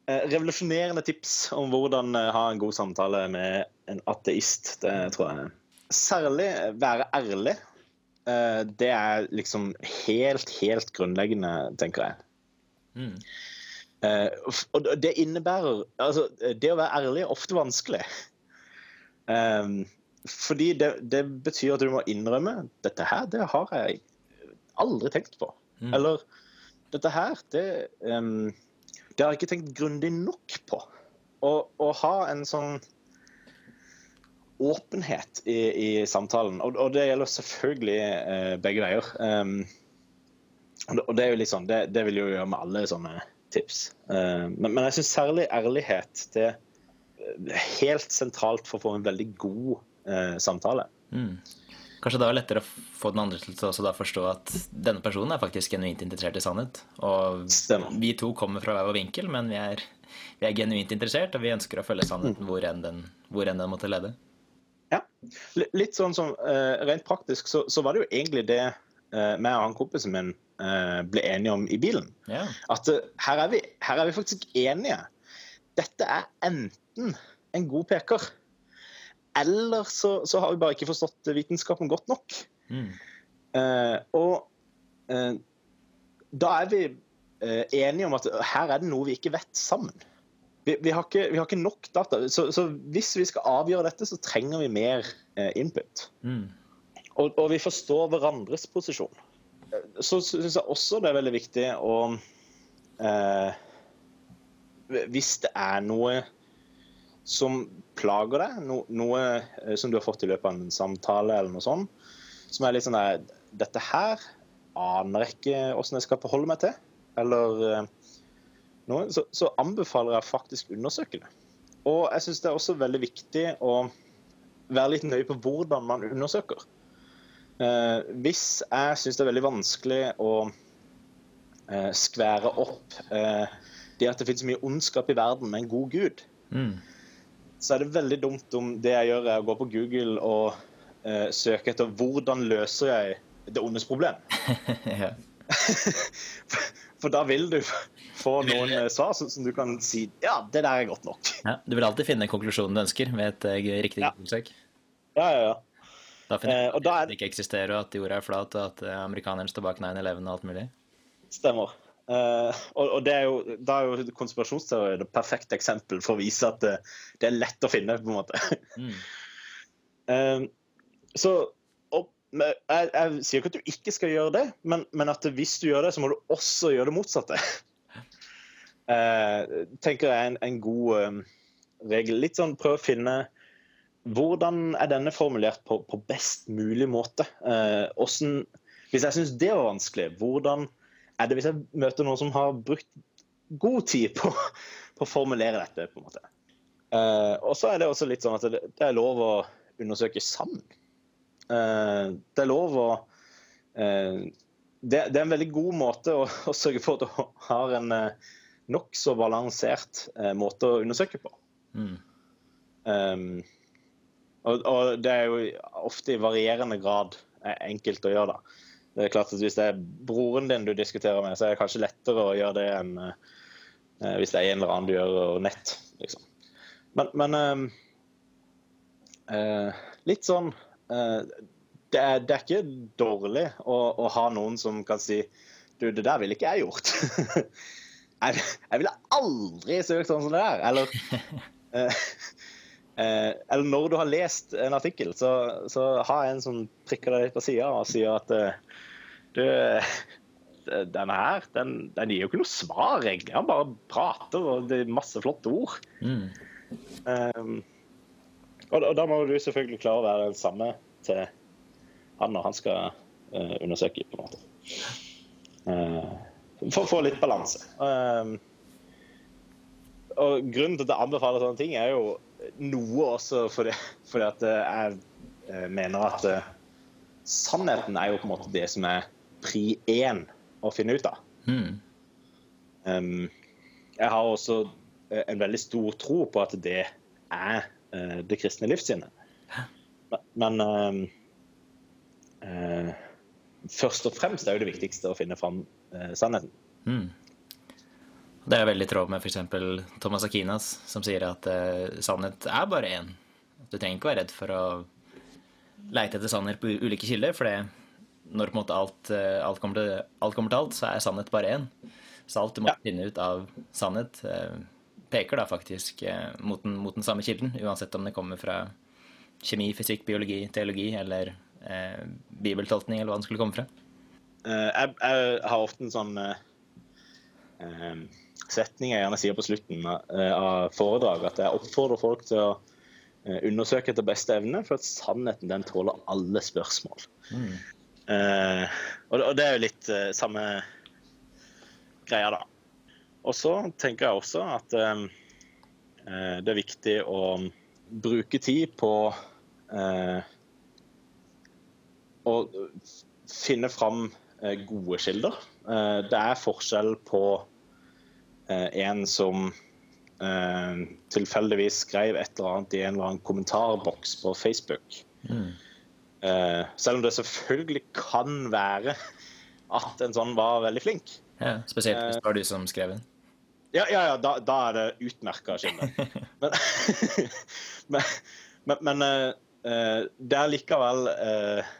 Revolusjonerende tips om hvordan ha en god samtale med en ateist. Det tror jeg. Særlig være ærlig. Eh, det er liksom helt, helt grunnleggende, tenker jeg. Mm. Eh, og det innebærer Altså, det å være ærlig er ofte vanskelig. Um, fordi det, det, betyr at du må innrømme dette her, det har jeg aldri tenkt på. Mm. Eller dette her, det, um, det har jeg ikke tenkt grundig nok på. Å ha en sånn åpenhet i, i samtalen, og, og, det gjelder selvfølgelig eh, begge veier. Um, og det er jo litt sånn, det, det vil jo gjøre med alle sånne tips. Uh, men, men, jeg syns særlig ærlighet det er helt sentralt for å få en veldig god uh, samtale. Mm. Kanskje da er det lettere å få den andre til å forstå at denne personen er faktisk genuint interessert i sannhet. Og Stemmer. vi to kommer fra hver vår vinkel, men vi er, vi er, genuint interessert, og vi ønsker å følge sannheten mm. hvor enn den, hvor enn den måtte lede. Litt sånn som uh, Rent praktisk så, så, var det jo egentlig det uh, meg og han kompisen min uh, ble enige om i bilen. Ja. At her er, vi, her, er vi, faktisk enige. Dette er enten en god peker eller så, så, har vi bare ikke forstått vitenskapen godt nok. Mm. Og da er vi enige om at her er det noe vi ikke vet sammen. Vi, vi, har, ikke, vi har, ikke, nok data. Så, så, hvis vi skal avgjøre dette, så trenger vi mer input. Mm. Og, og, vi forstår hverandres posisjon. Så syns jeg også det er veldig viktig å Hvis det er noe som plager deg, no, noe eh, som du har fått i løpet av en samtale, eller noe sånt, som er litt sånn der Dette her aner jeg ikke åssen jeg skal forholde meg til. Eller eh, noe. Så, så anbefaler jeg faktisk undersøkende. Og jeg syns det er også veldig viktig å være litt nøye på hvordan man undersøker. Eh, hvis jeg syns det er veldig vanskelig å eh, skvære opp eh, det at det finnes mye ondskap i verden med en god gud, mm så er det veldig dumt om det jeg gjør, er å gå på Google og uh, søke etter hvordan løser jeg det ondes problem. For da vil du få noen uh, svar som, du kan si ja, det der er godt nok. Ja, du vil alltid finne konklusjonen du ønsker med et uh, riktig ja. søk. Ja, ja, ja. Da finner du ut at det ikke eksisterer, og at jorda er flat, og at amerikaneren står bak 9-11 og alt mulig. Stemmer. Uh, og, og er jo, Da er jo konspirasjonsteori det perfekte eksempel for å vise at det, det er lett å finne. på en måte. Mm. Uh, så jeg, jeg, sier ikke at du ikke skal gjøre det, men, men, at hvis du gjør det, så må du også gjøre det motsatte. Uh, tenker jeg er en, en god um, regel. Litt sånn prøv å finne hvordan er denne formulert på, på best mulig måte? Hvordan, hvis jeg syns det var vanskelig, hvordan er det hvis jeg møter noen som har brukt god tid på, på å formulere dette. på en måte. Uh, og så er det også litt sånn at det, det er lov å undersøke sammen. Uh, det er lov å uh, det, er en veldig god måte å, sørge for at du har en eh, nokså balansert måte å undersøke på. Mm. Um, og, og, det er jo ofte i varierende grad enkelt å gjøre. det. Det er klart at Hvis det er broren din du diskuterer med, så er det kanskje lettere å gjøre det enn uh, hvis det er en eller annen du gjør over nett. Liksom. Men, men uh, litt sånn uh, det, er, det, er, ikke dårlig å, å, ha noen som kan si Du, det der ville ikke jeg gjort. jeg, jeg, ville aldri søkt sånn som det der. Eller eller når du har lest en artikkel, så, så ha en som prikker deg litt på sida og sier at du, denne her, den, den, gir jo ikke noe svar, egentlig. Han bare prater, og det er masse flotte ord. Mm. Um, og, og, da må du selvfølgelig klare å være den samme til han når han skal uh, undersøke, på en måte. Uh, for å få litt balanse. Uh, og grunnen til at jeg anbefaler sånne ting, er jo noe også fordi, fordi at jeg mener at sannheten er jo på en måte det som er pri én å finne ut av. Mm. Um, jeg har også eh, en veldig stor tro på at det er det kristne livssynet. Men uh, uh, først og fremst er jo det viktigste å finne fram sannheten. Mm. Det er veldig i tråd med f.eks. Thomas Akinas, som sier at sannhet er bare én. Du trenger ikke være redd for å leite etter sannhet på ulike kilder, for når alt, eh, alt, kommer til, alt, kommer til, alt så er sannhet bare én. Så alt du må ja. finne ut av sannhet, eh, peker da faktisk eh, mot den, mot den, samme kilden, uansett om det kommer fra kjemi, fysikk, biologi, teologi eller eh, bibeltolkning, eller hva den skulle komme fra. Uh, jeg, jeg, har ofte en sånn uh, setning jeg gjerne sier på slutten av foredrag, at jeg oppfordrer folk til å undersøke etter beste evne, for at sannheten den tåler alle spørsmål. Mm. Uh, og, det er jo litt uh, samme greia, da. Og så tenker jeg også at eh, det er viktig å bruke tid på å finne fram gode kilder. det er forskjell på en som tilfeldigvis skrev et eller annet i en eller annen kommentarboks på Facebook. Mm selv om det selvfølgelig kan være at en sånn var veldig flink. Ja, Spesielt hvis det var du som skrev den? Ja, ja, ja da, da, er det utmerka skinne. men, men, men, men uh, det er likevel uh,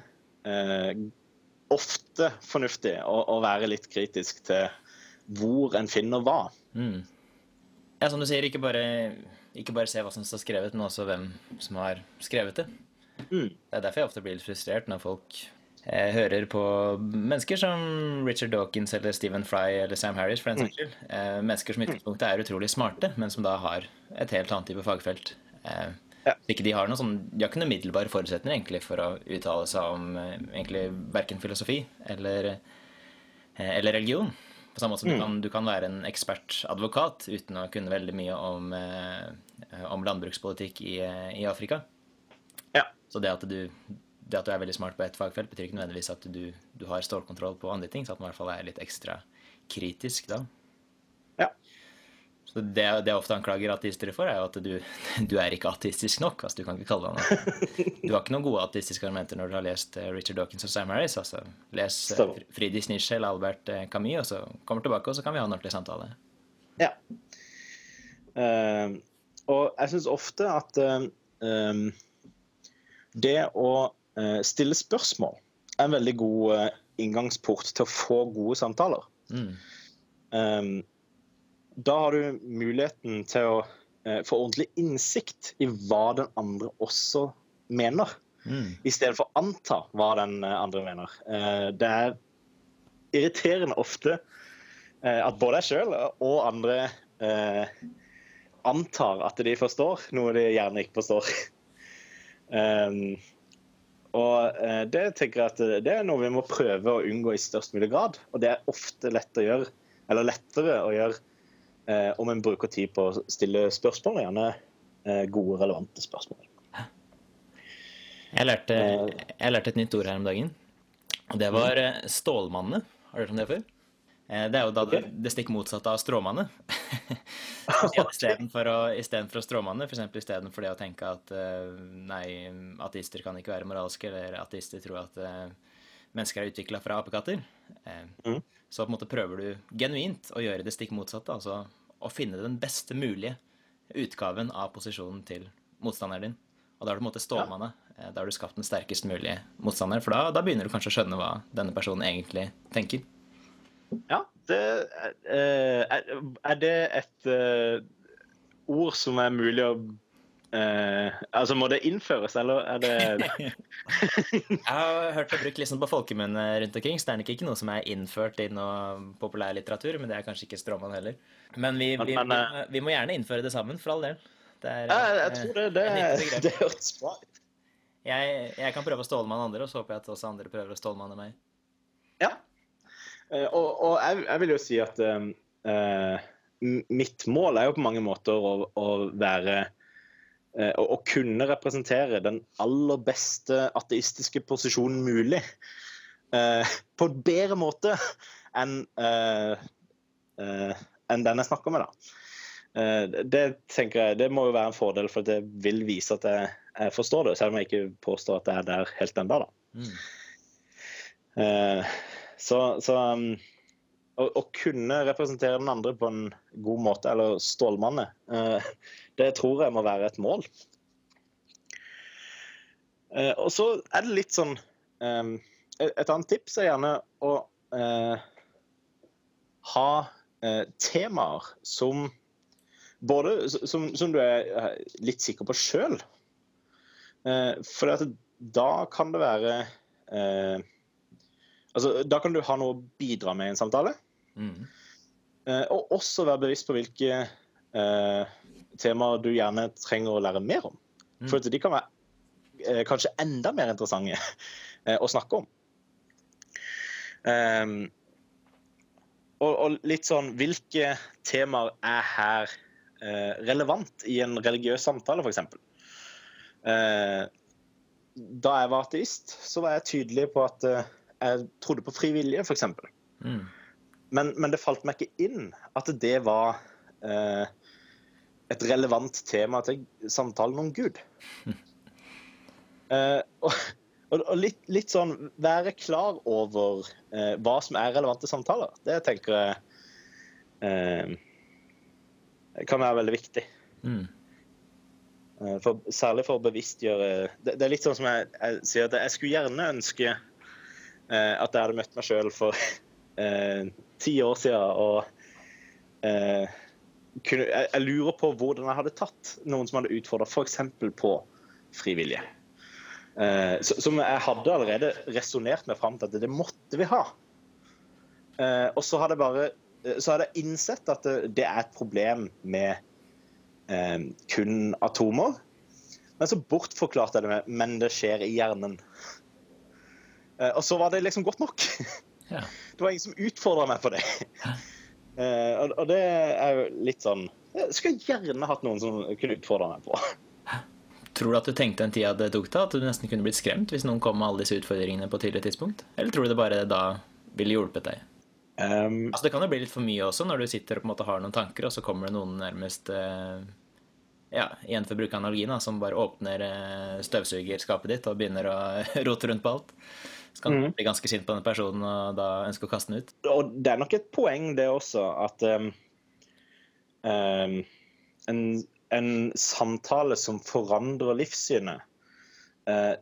ofte fornuftig å, å, være litt kritisk til hvor en finner hva. Mm. Ja, som du sier, ikke bare, ikke bare se hva som står skrevet, men også hvem som har skrevet det. Mm. Det er derfor jeg ofte blir litt frustrert når folk eh, hører på mennesker som Richard Dawkins eller Stephen Fry eller Sam Harris, for den saks skyld. Eh, mennesker som i utgangspunktet er utrolig smarte, men som da har et helt annet type fagfelt. Eh, ja. Ikke de har noen sånn, de har ikke noen umiddelbare forutsetninger egentlig for å uttale seg om eh, egentlig verken filosofi eller, eh, eller religion. På samme måte som mm. du, kan, du, kan, være en ekspertadvokat uten å kunne veldig mye om, eh, om landbrukspolitikk i, i Afrika. Så det at, du, det at du er veldig smart på ett fagfelt, betyr ikke nødvendigvis at du, du har stålkontroll på andre ting. Så at man i hvert fall er litt ekstra kritisk da. Ja. Så det, det jeg ofte anklager ateister for, er jo at du, du er ikke ateistisk nok. altså Du kan ikke kalle deg noe. Du har ikke noen gode ateistiske argumenter når du har lest eh, Richard Dawkins og Sam Harris. altså Les Fridis Friedrich Nietzsche eller Albert eh, Camus, og så kommer tilbake, og så kan vi ha en ordentlig samtale. Ja. Uh, og jeg syns ofte at uh, um det å eh, stille spørsmål er en veldig god eh, inngangsport til å få gode samtaler. Mm. Um, da har du muligheten til å uh, få ordentlig innsikt i hva den andre også mener, mm. i stedet for å anta hva den andre mener. Uh, det er irriterende ofte uh, at både jeg sjøl og andre antar at de forstår noe de gjerne ikke forstår. Um, og uh, det tenker jeg at det er noe vi må prøve å unngå i størst mulig grad. Og det er ofte lett å gjøre, eller lettere å gjøre eh, om en bruker tid på å stille spørsmål, gjerne eh, gode, relevante spørsmål. Jeg lærte, jeg lærte, et nytt ord her om dagen, og det var stålmanne. Har du hørt om det før? Det er jo da okay. det, det stikk motsatte av stråmanne. Istedenfor å, for å stråmanne, f.eks. For istedenfor det å tenke at uh, nei, ateister kan ikke være moralske, eller ateister tror at uh, mennesker er utvikla fra apekatter, mm. så på en måte prøver du genuint å gjøre det stikk motsatte. Altså å finne den beste mulige utgaven av posisjonen til motstanderen din. Og da er du på en måte stålmanne. Ja. Da har du skapt den sterkest mulige motstanderen. For da, da begynner du kanskje å skjønne hva denne personen egentlig tenker. Ja, det, er, er det et uh, ord som er mulig å uh, Altså, må det innføres, eller er det Jeg har hørt det brukt liksom på folkemunne rundt omkring, så det er nok ikke noe som er innført i noe populærlitteratur, men det er kanskje ikke stråmann heller. Men vi, vi, vi, vi, må gjerne innføre det sammen, for all del. Det er, jeg, jeg tror det, det, det hørtes bra ut. Jeg, jeg, kan prøve å stålmanne andre, og så håper jeg at også andre prøver å stålmanne meg. Ja, Eh, og, og jeg, jeg, vil jo si at uh, mitt mål er jo på mange måter å, å være uh, Å kunne representere den aller beste ateistiske posisjonen mulig. Uh, på en bedre måte enn enn den jeg snakker med, da. Det tenker jeg, det må jo være en fordel, for det vil vise at jeg, jeg forstår det. Selv om jeg ikke påstår at jeg er der helt ennå. Mm. Så, så um, å, å, kunne representere den andre på en god måte, eller stålmannet, uh, det tror jeg må være et mål. Uh, og så er det litt sånn um, et annet tips er gjerne å uh, ha eh, temaer som både som, som, du er eh, litt sikker på sjøl. Eh, for da kan det være eh, Altså, da kan du ha noe å bidra med i en samtale. Mm. Eh, og også være bevisst på hvilke eh, temaer du gjerne trenger å lære mer om. Mm. For de kan være eh, kanskje enda mer interessante eh, å snakke om. Um, og, og, litt sånn Hvilke temaer er her eh, relevant i en religiøs samtale, f.eks.? Uh, da jeg var ateist, så var jeg tydelig på at jeg trodde på fri vilje, f.eks. Mm. Men, men det falt meg ikke inn at det var eh, et relevant tema til samtalen om Gud. eh, og, og, litt, litt, sånn være klar over eh, hva som er relevante samtaler. Det tenker jeg eh, kan være veldig viktig. Mm. Eh, for, særlig for å bevisstgjøre det, det, er litt sånn som jeg, jeg sier at jeg skulle gjerne ønske at jeg hadde møtt meg sjøl for eh, ti år siden og eh, jeg, lurer på hvordan jeg hadde tatt noen som hadde utfordra f.eks. på frivillige. Eh, som jeg hadde allerede resonnert meg fram til at det måtte vi ha. Eh, og så hadde bare eh, så hadde jeg innsett at det, er et problem med eh, kun atomer. Men så bortforklarte jeg det med men det skjer i hjernen. Eh, og så var det liksom godt nok. Ja. Det var ingen som utfordra meg på det. Uh, og, det er jo litt sånn Jeg skulle gjerne hatt noen som kunne utfordra meg på. Tror du at du tenkte en tid det tok da, at du nesten kunne blitt skremt hvis noen kom med alle disse utfordringene på et tidlig tidspunkt? Eller tror du det bare da ville hjulpet deg? Um, altså Det kan jo bli litt for mye også, når du sitter og på en måte har noen tanker, og så kommer det noen nærmest Ja, igjen for å bruke analogien, som bare åpner støvsugerskapet ditt og begynner å rote rundt på alt. Så kan mm. bli ganske sint på den personen og da ønske å kaste den ut. Og det er nok et poeng, det også, at um, um, en, en, samtale som forandrer livssynet, uh,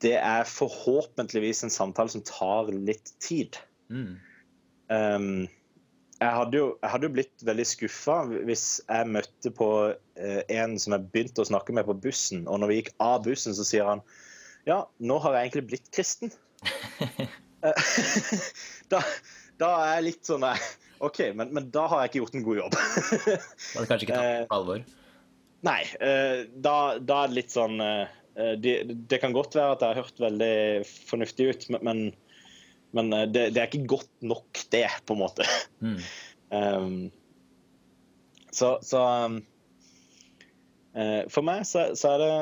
det er forhåpentligvis en samtale som tar litt tid. Mm. Um, jeg hadde, jo, jeg hadde, jo, blitt veldig skuffa hvis jeg møtte på uh, en som jeg begynte å snakke med på bussen, og når vi gikk av bussen, så sier han ja, nå har jeg egentlig blitt kristen. da, da, er jeg litt sånn OK, men, men, da har jeg ikke gjort en god jobb. da hadde kanskje ikke tatt på alvor? Nei. Eh, da, da, er det litt sånn eh, det, det, kan godt være at jeg har hørt veldig fornuftig ut, men, men det, det, er ikke godt nok, det, på en måte. Mm. Um, så, så um, For meg så, så er det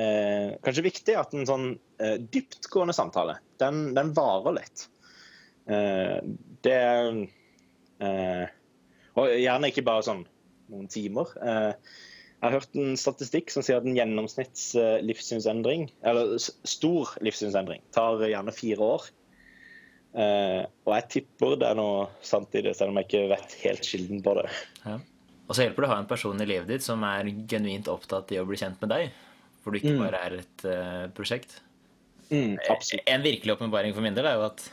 uh, kanskje viktig at en sånn eh, dyptgående samtale, den, den varer litt. Eh, det eh, Og gjerne ikke bare sånn noen timer. Jeg har hørt en statistikk som sier at en gjennomsnitts livssynsendring, eller stor livssynsendring, tar gjerne fire år. og jeg tipper det er noe det, selv om jeg ikke vet helt kilden på det. Ja. Og så hjelper det å ha en person i livet ditt som er genuint opptatt i å bli kjent med deg For du ikke mm. bare er et uh, prosjekt. Mm, en virkelig åpenbaring for min del er jo at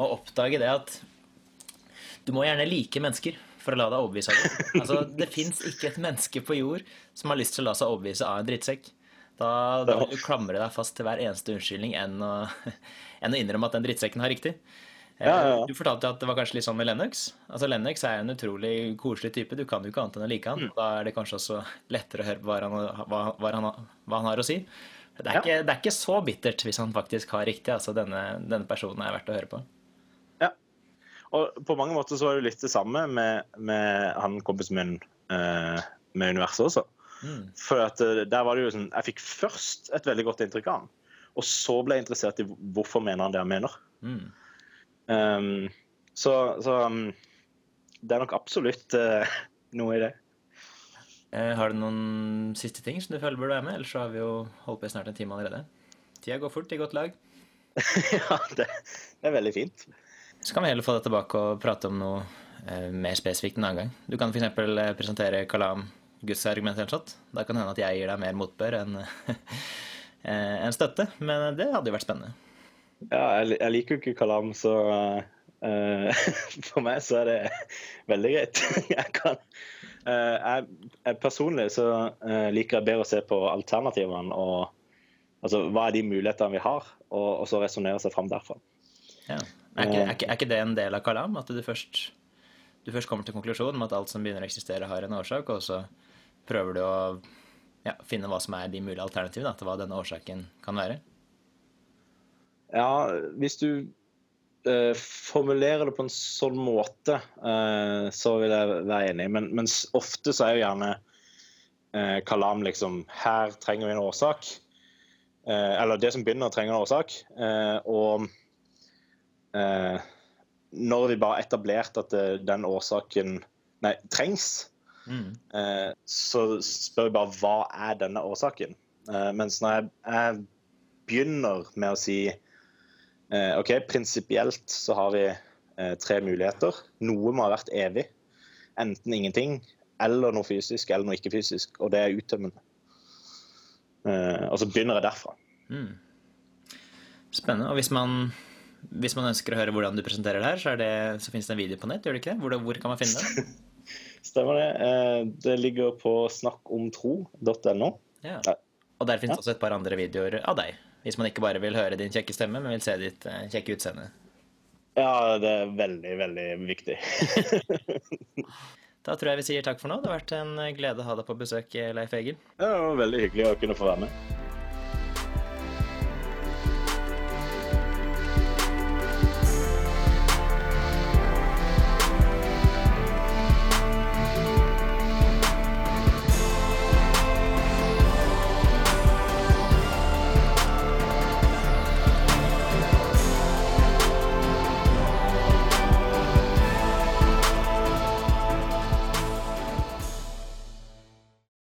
å oppdage det at du må gjerne like mennesker for å la deg overbevise av det. Altså, det fins ikke et menneske på jord som har lyst til å la seg overbevise av en drittsekk. Da, da vil du klamre deg fast til hver eneste unnskyldning enn å, enn å innrømme at den drittsekken har riktig. Ja, ja, ja. Du fortalte at det var kanskje litt sånn med Lennox. Altså Lennox er en utrolig koselig type. Du kan jo ikke annet enn å like han. Mm. Da er det kanskje også lettere å høre hva han, hva, hva han, hva han har å si. Det er, ikke, det er, ikke, så bittert hvis han faktisk har riktig. Altså denne, denne, personen er verdt å høre på. Ja. Og på mange måter så var det litt det samme med, med han kompisen min eh, med universet også. Mm. For at eh, der var det jo sånn Jeg fikk først et veldig godt inntrykk av han. Og så ble jeg interessert i hvorfor mener han det han mener. Mm. Um, så, så um, det er nok absolutt uh, noe i det. Uh, har du noen siste ting som du føler burde være med? Ellers så har vi jo holdt på i snart en time allerede. Tida går fort i godt lag. ja, det, det, er veldig fint. Så kan vi heller få deg tilbake og prate om noe eh, mer spesifikt en annen gang. Du kan f.eks. Uh, presentere Kalam Guds argument eller sånt. Da kan det hende at jeg gir deg mer motbør enn en støtte, men det hadde jo vært spennende. Ja, jeg, jeg liker jo ikke kalam, så uh, for meg så er det veldig greit. jeg kan jeg, jeg, Personlig så uh, liker jeg bedre å se på alternativene og altså, hva er de mulighetene vi har, og, og så resonnere seg fram derfra. Ja. Er, ikke, er, ikke, er, ikke, det en del av kalam? At du først, du først kommer til konklusjonen om at alt som begynner å eksistere, har en årsak, og så prøver du å ja, finne hva som er de mulige alternativene til hva denne årsaken kan være? Ja, hvis du eh, formulerer det på en sånn måte, eh, så vil jeg være enig. Men, men ofte så er jo gjerne eh, kalam liksom Her trenger vi en årsak. Eller det som begynner, trenger en årsak. Og når vi bare har etablert at den årsaken nei, trengs, mm. så spør vi bare hva er denne årsaken. mens når jeg, jeg begynner med å si OK, prinsipielt så har vi eh, tre muligheter. Noe må ha vært evig. Enten ingenting, eller noe fysisk, eller noe ikke-fysisk. Og det er uttømmende. Eh, og så begynner jeg derfra. Mm. Spennende. Og hvis man, hvis man, ønsker å høre hvordan du presenterer det her, så, det, så finnes det en video på nett, gjør det ikke det? Hvor, hvor kan man finne det? Stemmer det. Det ligger på snakkomtro.no. Ja. Og der finnes ja. også et par andre videoer av deg. Hvis man ikke bare vil høre din kjekke stemme, men vil se ditt uh, kjekke utseende. Ja, det er veldig, veldig viktig. da tror jeg vi sier takk for nå. Det har vært en glede å ha deg på besøk, Leif Egil. Ja, det var veldig hyggelig å kunne få være med.